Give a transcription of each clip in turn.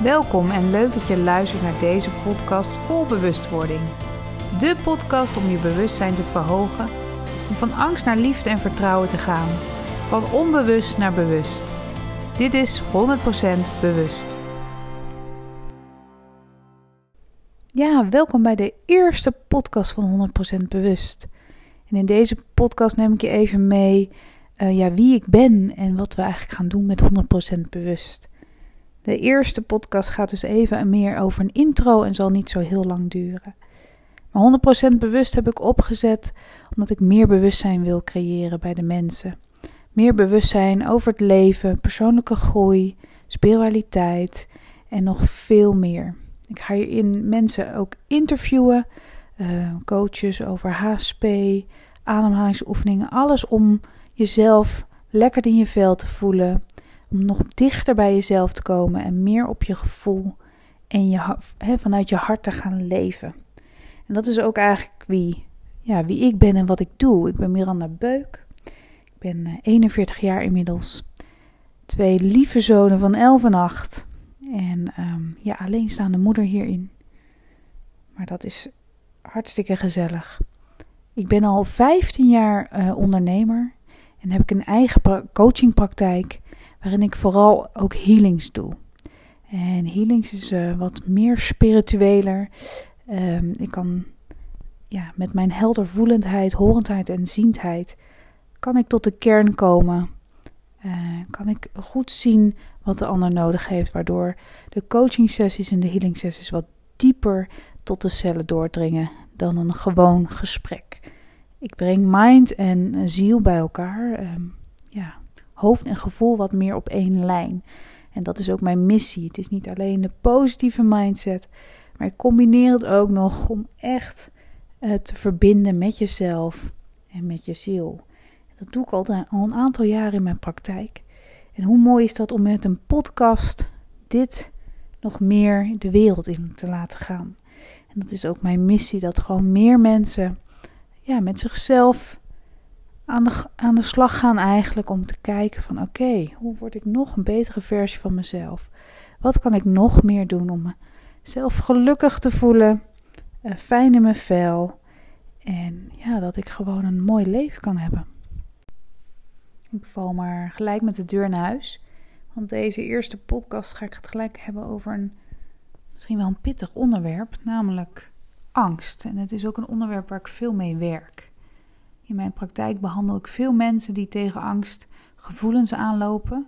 Welkom en leuk dat je luistert naar deze podcast vol bewustwording. De podcast om je bewustzijn te verhogen, om van angst naar liefde en vertrouwen te gaan, van onbewust naar bewust. Dit is 100% bewust. Ja, welkom bij de eerste podcast van 100% bewust. En in deze podcast neem ik je even mee uh, ja, wie ik ben en wat we eigenlijk gaan doen met 100% bewust. De eerste podcast gaat dus even meer over een intro en zal niet zo heel lang duren. Maar 100% bewust heb ik opgezet omdat ik meer bewustzijn wil creëren bij de mensen. Meer bewustzijn over het leven, persoonlijke groei, spiritualiteit en nog veel meer. Ik ga hierin mensen ook interviewen, uh, coaches over HSP, ademhalingsoefeningen, alles om jezelf lekker in je vel te voelen, om nog dichter bij jezelf te komen en meer op je gevoel en je, vanuit je hart te gaan leven. En dat is ook eigenlijk wie, ja, wie ik ben en wat ik doe. Ik ben Miranda Beuk. Ik ben 41 eh, jaar inmiddels. Twee lieve zonen van 11 en 8. En um, ja, alleenstaande moeder hierin. Maar dat is hartstikke gezellig. Ik ben al 15 jaar uh, ondernemer. En heb ik een eigen coachingpraktijk waarin ik vooral ook healings doe. En healings is uh, wat meer spiritueler. Um, ik kan ja, met mijn heldervoelendheid, horendheid en ziendheid kan ik tot de kern komen. Uh, kan ik goed zien wat de ander nodig heeft, waardoor de coaching sessies en de healing sessies wat dieper tot de cellen doordringen dan een gewoon gesprek. Ik breng mind en ziel bij elkaar. Um, ja, hoofd en gevoel wat meer op één lijn. En dat is ook mijn missie. Het is niet alleen de positieve mindset, maar ik combineer het ook nog om echt uh, te verbinden met jezelf en met je ziel. Dat doe ik al, al een aantal jaren in mijn praktijk. En hoe mooi is dat om met een podcast dit nog meer de wereld in te laten gaan. En dat is ook mijn missie, dat gewoon meer mensen ja, met zichzelf aan de, aan de slag gaan eigenlijk om te kijken van oké, hoe word ik nog een betere versie van mezelf? Wat kan ik nog meer doen om mezelf gelukkig te voelen, uh, fijn in mijn vel en ja, dat ik gewoon een mooi leven kan hebben. Ik val maar gelijk met de deur naar huis, want deze eerste podcast ga ik het gelijk hebben over een misschien wel een pittig onderwerp, namelijk angst. En het is ook een onderwerp waar ik veel mee werk. In mijn praktijk behandel ik veel mensen die tegen angst gevoelens aanlopen.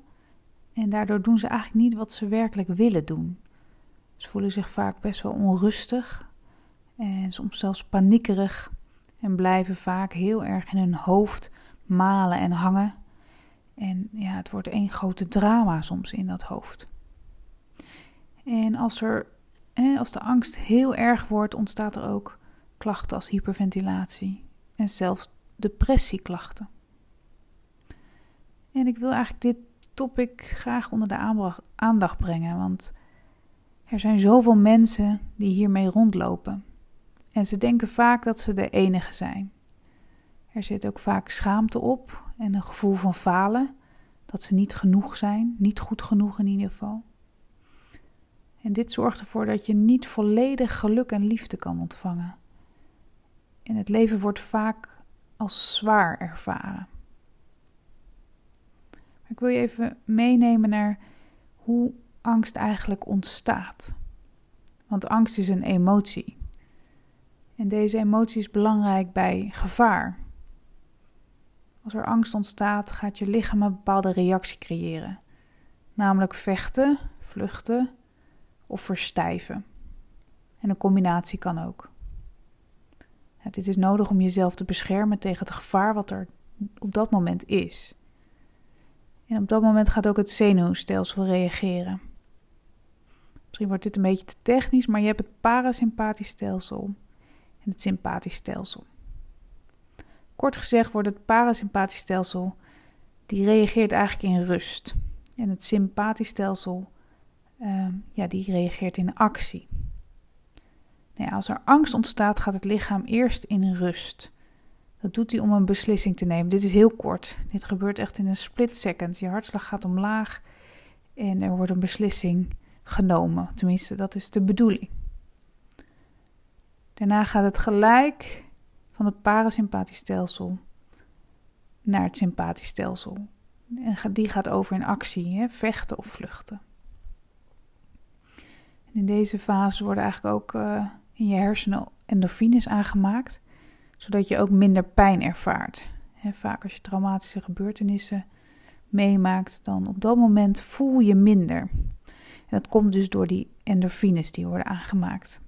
En daardoor doen ze eigenlijk niet wat ze werkelijk willen doen. Ze voelen zich vaak best wel onrustig en soms zelfs paniekerig en blijven vaak heel erg in hun hoofd malen en hangen. En ja, het wordt één grote drama soms in dat hoofd. En als, er, als de angst heel erg wordt, ontstaat er ook klachten als hyperventilatie en zelfs depressieklachten. En ik wil eigenlijk dit topic graag onder de aandacht brengen, want er zijn zoveel mensen die hiermee rondlopen. En ze denken vaak dat ze de enige zijn. Er zit ook vaak schaamte op en een gevoel van falen, dat ze niet genoeg zijn, niet goed genoeg in ieder geval. En dit zorgt ervoor dat je niet volledig geluk en liefde kan ontvangen. En het leven wordt vaak als zwaar ervaren. Maar ik wil je even meenemen naar hoe angst eigenlijk ontstaat. Want angst is een emotie. En deze emotie is belangrijk bij gevaar. Als er angst ontstaat, gaat je lichaam een bepaalde reactie creëren, namelijk vechten, vluchten of verstijven. En een combinatie kan ook. Ja, dit is nodig om jezelf te beschermen tegen het gevaar wat er op dat moment is. En op dat moment gaat ook het zenuwstelsel reageren. Misschien wordt dit een beetje te technisch, maar je hebt het parasympathisch stelsel en het sympathisch stelsel. Kort gezegd wordt het parasympathisch stelsel, die reageert eigenlijk in rust. En het sympathisch stelsel, uh, ja, die reageert in actie. Nou als er angst ontstaat, gaat het lichaam eerst in rust. Dat doet hij om een beslissing te nemen. Dit is heel kort. Dit gebeurt echt in een split second. Je hartslag gaat omlaag en er wordt een beslissing genomen. Tenminste, dat is de bedoeling. Daarna gaat het gelijk van het parasympathisch stelsel naar het sympathisch stelsel. En die gaat over in actie, hè? vechten of vluchten. En in deze fase worden eigenlijk ook uh, in je hersenen endorfines aangemaakt, zodat je ook minder pijn ervaart. Hè, vaak als je traumatische gebeurtenissen meemaakt, dan op dat moment voel je minder. En dat komt dus door die endorfines die worden aangemaakt.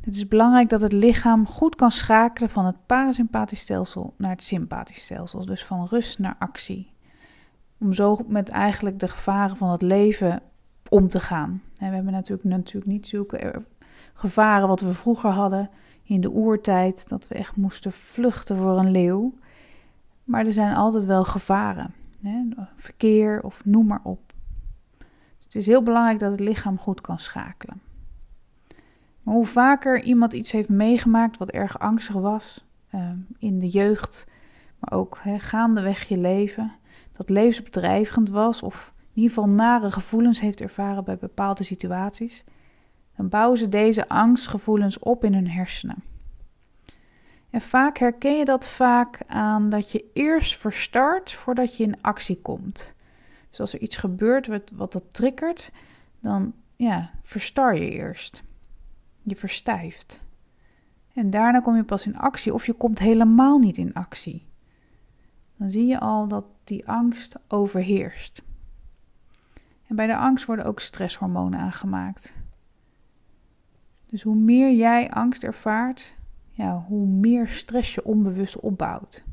Het is belangrijk dat het lichaam goed kan schakelen van het parasympathisch stelsel naar het sympathisch stelsel, dus van rust naar actie. Om zo met eigenlijk de gevaren van het leven om te gaan. We hebben natuurlijk, natuurlijk niet zulke gevaren wat we vroeger hadden in de oertijd, dat we echt moesten vluchten voor een leeuw. Maar er zijn altijd wel gevaren, hè? verkeer of noem maar op. Dus het is heel belangrijk dat het lichaam goed kan schakelen. Maar hoe vaker iemand iets heeft meegemaakt wat erg angstig was ehm, in de jeugd, maar ook he, gaandeweg je leven, dat levensbedreigend was of in ieder geval nare gevoelens heeft ervaren bij bepaalde situaties, dan bouwen ze deze angstgevoelens op in hun hersenen. En vaak herken je dat vaak aan dat je eerst verstart voordat je in actie komt. Dus als er iets gebeurt wat, wat dat triggert, dan ja, verstar je eerst. Je verstijft. En daarna kom je pas in actie of je komt helemaal niet in actie. Dan zie je al dat die angst overheerst. Bij de angst worden ook stresshormonen aangemaakt. Dus hoe meer jij angst ervaart, ja, hoe meer stress je onbewust opbouwt.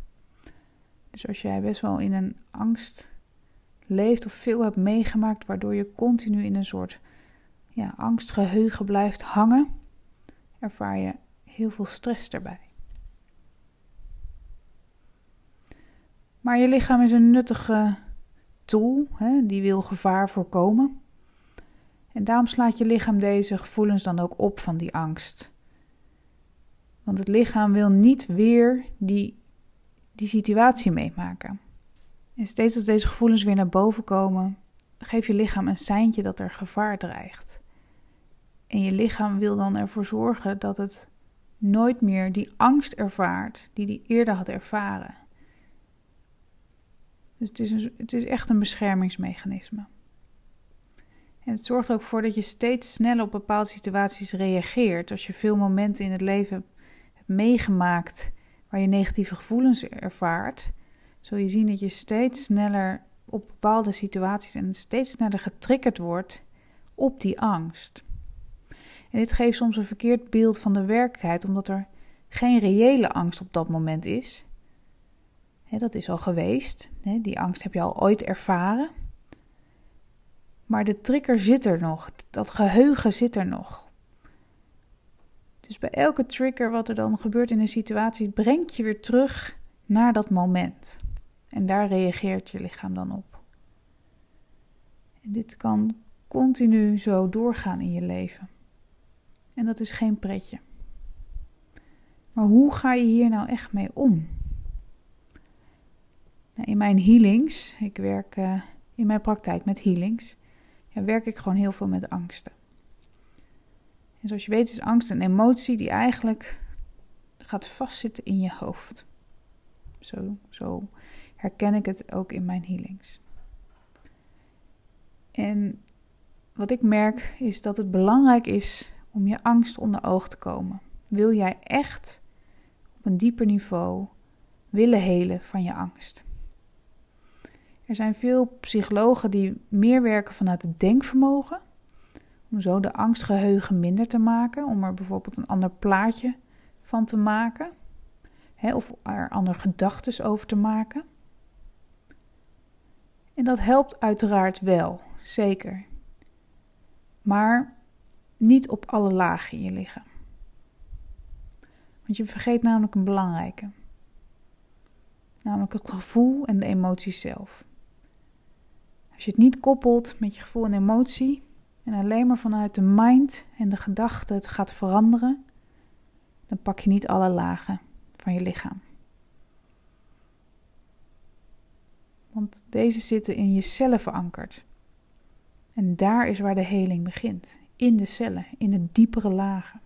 Dus als jij best wel in een angst leeft of veel hebt meegemaakt, waardoor je continu in een soort ja, angstgeheugen blijft hangen, ervaar je heel veel stress erbij. Maar je lichaam is een nuttige tool, hè, die wil gevaar voorkomen. En daarom slaat je lichaam deze gevoelens dan ook op van die angst. Want het lichaam wil niet weer die, die situatie meemaken. En steeds als deze gevoelens weer naar boven komen, geeft je lichaam een seintje dat er gevaar dreigt. En je lichaam wil dan ervoor zorgen dat het nooit meer die angst ervaart die hij eerder had ervaren. Dus het is, een, het is echt een beschermingsmechanisme. En het zorgt ook voor dat je steeds sneller op bepaalde situaties reageert. Als je veel momenten in het leven hebt meegemaakt waar je negatieve gevoelens ervaart, zul je zien dat je steeds sneller op bepaalde situaties en steeds sneller getriggerd wordt op die angst. En dit geeft soms een verkeerd beeld van de werkelijkheid, omdat er geen reële angst op dat moment is. Dat is al geweest. die angst heb je al ooit ervaren. Maar de trigger zit er nog. Dat geheugen zit er nog. Dus bij elke trigger wat er dan gebeurt in een situatie, brengt je weer terug naar dat moment. En daar reageert je lichaam dan op. En dit kan continu zo doorgaan in je leven. En dat is geen pretje. Maar hoe ga je hier nou echt mee om? In mijn healings, ik werk uh, in mijn praktijk met healings, ja, werk ik gewoon heel veel met angsten. En zoals je weet is angst een emotie die eigenlijk gaat vastzitten in je hoofd. Zo, zo herken ik het ook in mijn healings. En wat ik merk is dat het belangrijk is om je angst onder oog te komen. Wil jij echt op een dieper niveau willen helen van je angst? Er zijn veel psychologen die meer werken vanuit het denkvermogen, om zo de angstgeheugen minder te maken, om er bijvoorbeeld een ander plaatje van te maken, hè, of er andere gedachten over te maken. En dat helpt uiteraard wel, zeker. Maar niet op alle lagen in je lichaam. Want je vergeet namelijk een belangrijke. Namelijk het gevoel en de emotie zelf. Als je het niet koppelt met je gevoel en emotie en alleen maar vanuit de mind en de gedachten het gaat veranderen, dan pak je niet alle lagen van je lichaam. Want deze zitten in je cellen verankerd. En daar is waar de heling begint. In de cellen, in de diepere lagen.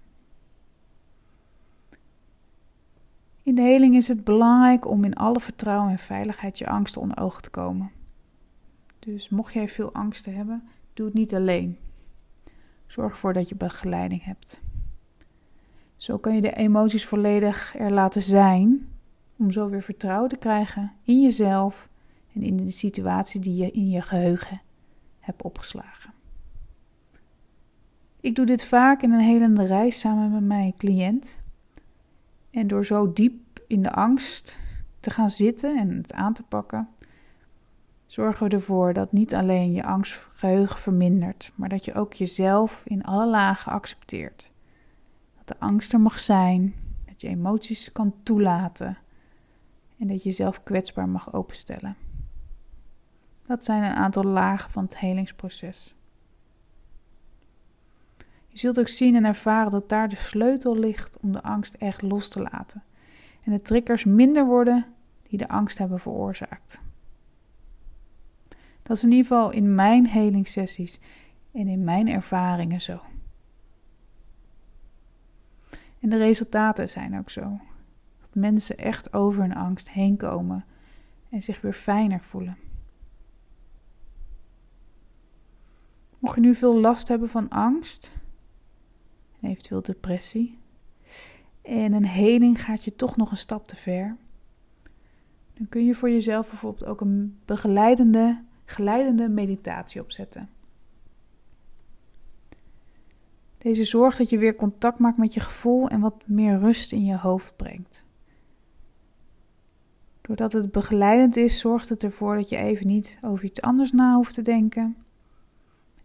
In de heling is het belangrijk om in alle vertrouwen en veiligheid je angsten onder ogen te komen. Dus mocht jij veel angsten hebben, doe het niet alleen. Zorg ervoor dat je begeleiding hebt. Zo kan je de emoties volledig er laten zijn, om zo weer vertrouwen te krijgen in jezelf en in de situatie die je in je geheugen hebt opgeslagen. Ik doe dit vaak in een helende reis samen met mijn cliënt. En door zo diep in de angst te gaan zitten en het aan te pakken, zorgen we ervoor dat niet alleen je angstgeheugen vermindert, maar dat je ook jezelf in alle lagen accepteert. Dat de angst er mag zijn, dat je emoties kan toelaten en dat je jezelf kwetsbaar mag openstellen. Dat zijn een aantal lagen van het helingsproces. Je zult ook zien en ervaren dat daar de sleutel ligt om de angst echt los te laten. En de triggers minder worden die de angst hebben veroorzaakt. Dat is in ieder geval in mijn helingssessies en in mijn ervaringen zo. En de resultaten zijn ook zo. Dat mensen echt over hun angst heen komen en zich weer fijner voelen. Mocht je nu veel last hebben van angst en eventueel depressie, en een heling gaat je toch nog een stap te ver, dan kun je voor jezelf bijvoorbeeld ook een begeleidende, geleidende meditatie opzetten. Deze zorgt dat je weer contact maakt met je gevoel en wat meer rust in je hoofd brengt. Doordat het begeleidend is, zorgt het ervoor dat je even niet over iets anders na hoeft te denken.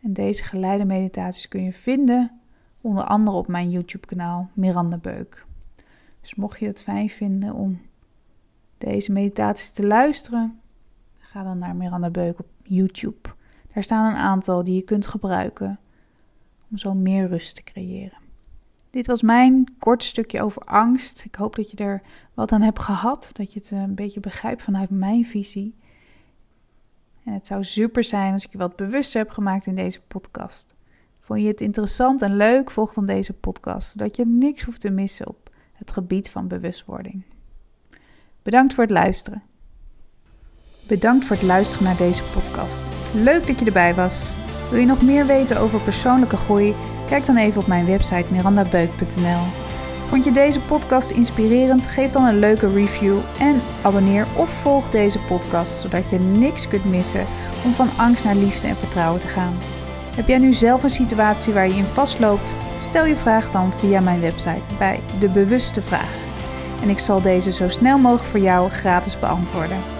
En deze geleide meditaties kun je vinden onder andere op mijn YouTube-kanaal Miranda Beuk. Dus mocht je het fijn vinden om deze meditaties te luisteren, ga dan naar Miranda Beuk op YouTube. Daar staan een aantal die je kunt gebruiken om zo meer rust te creëren. Dit was mijn kort stukje over angst. Ik hoop dat je er wat aan hebt gehad, dat je het een beetje begrijpt vanuit mijn visie. En het zou super zijn als ik je wat bewuster heb gemaakt in deze podcast. Vond je het interessant en leuk? Volg dan deze podcast, zodat je niks hoeft te missen op het gebied van bewustwording. Bedankt voor het luisteren. Bedankt voor het luisteren naar deze podcast. Leuk dat je erbij was. Wil je nog meer weten over persoonlijke groei? Kijk dan even op mijn website mirandabeuk.nl. Vond je deze podcast inspirerend? Geef dan een leuke review en abonneer of volg deze podcast zodat je niks kunt missen om van angst naar liefde en vertrouwen te gaan. Heb jij nu zelf een situatie waar je in vastloopt? Stel je vraag dan via mijn website bij De Bewuste Vraag. En ik zal deze zo snel mogelijk voor jou gratis beantwoorden.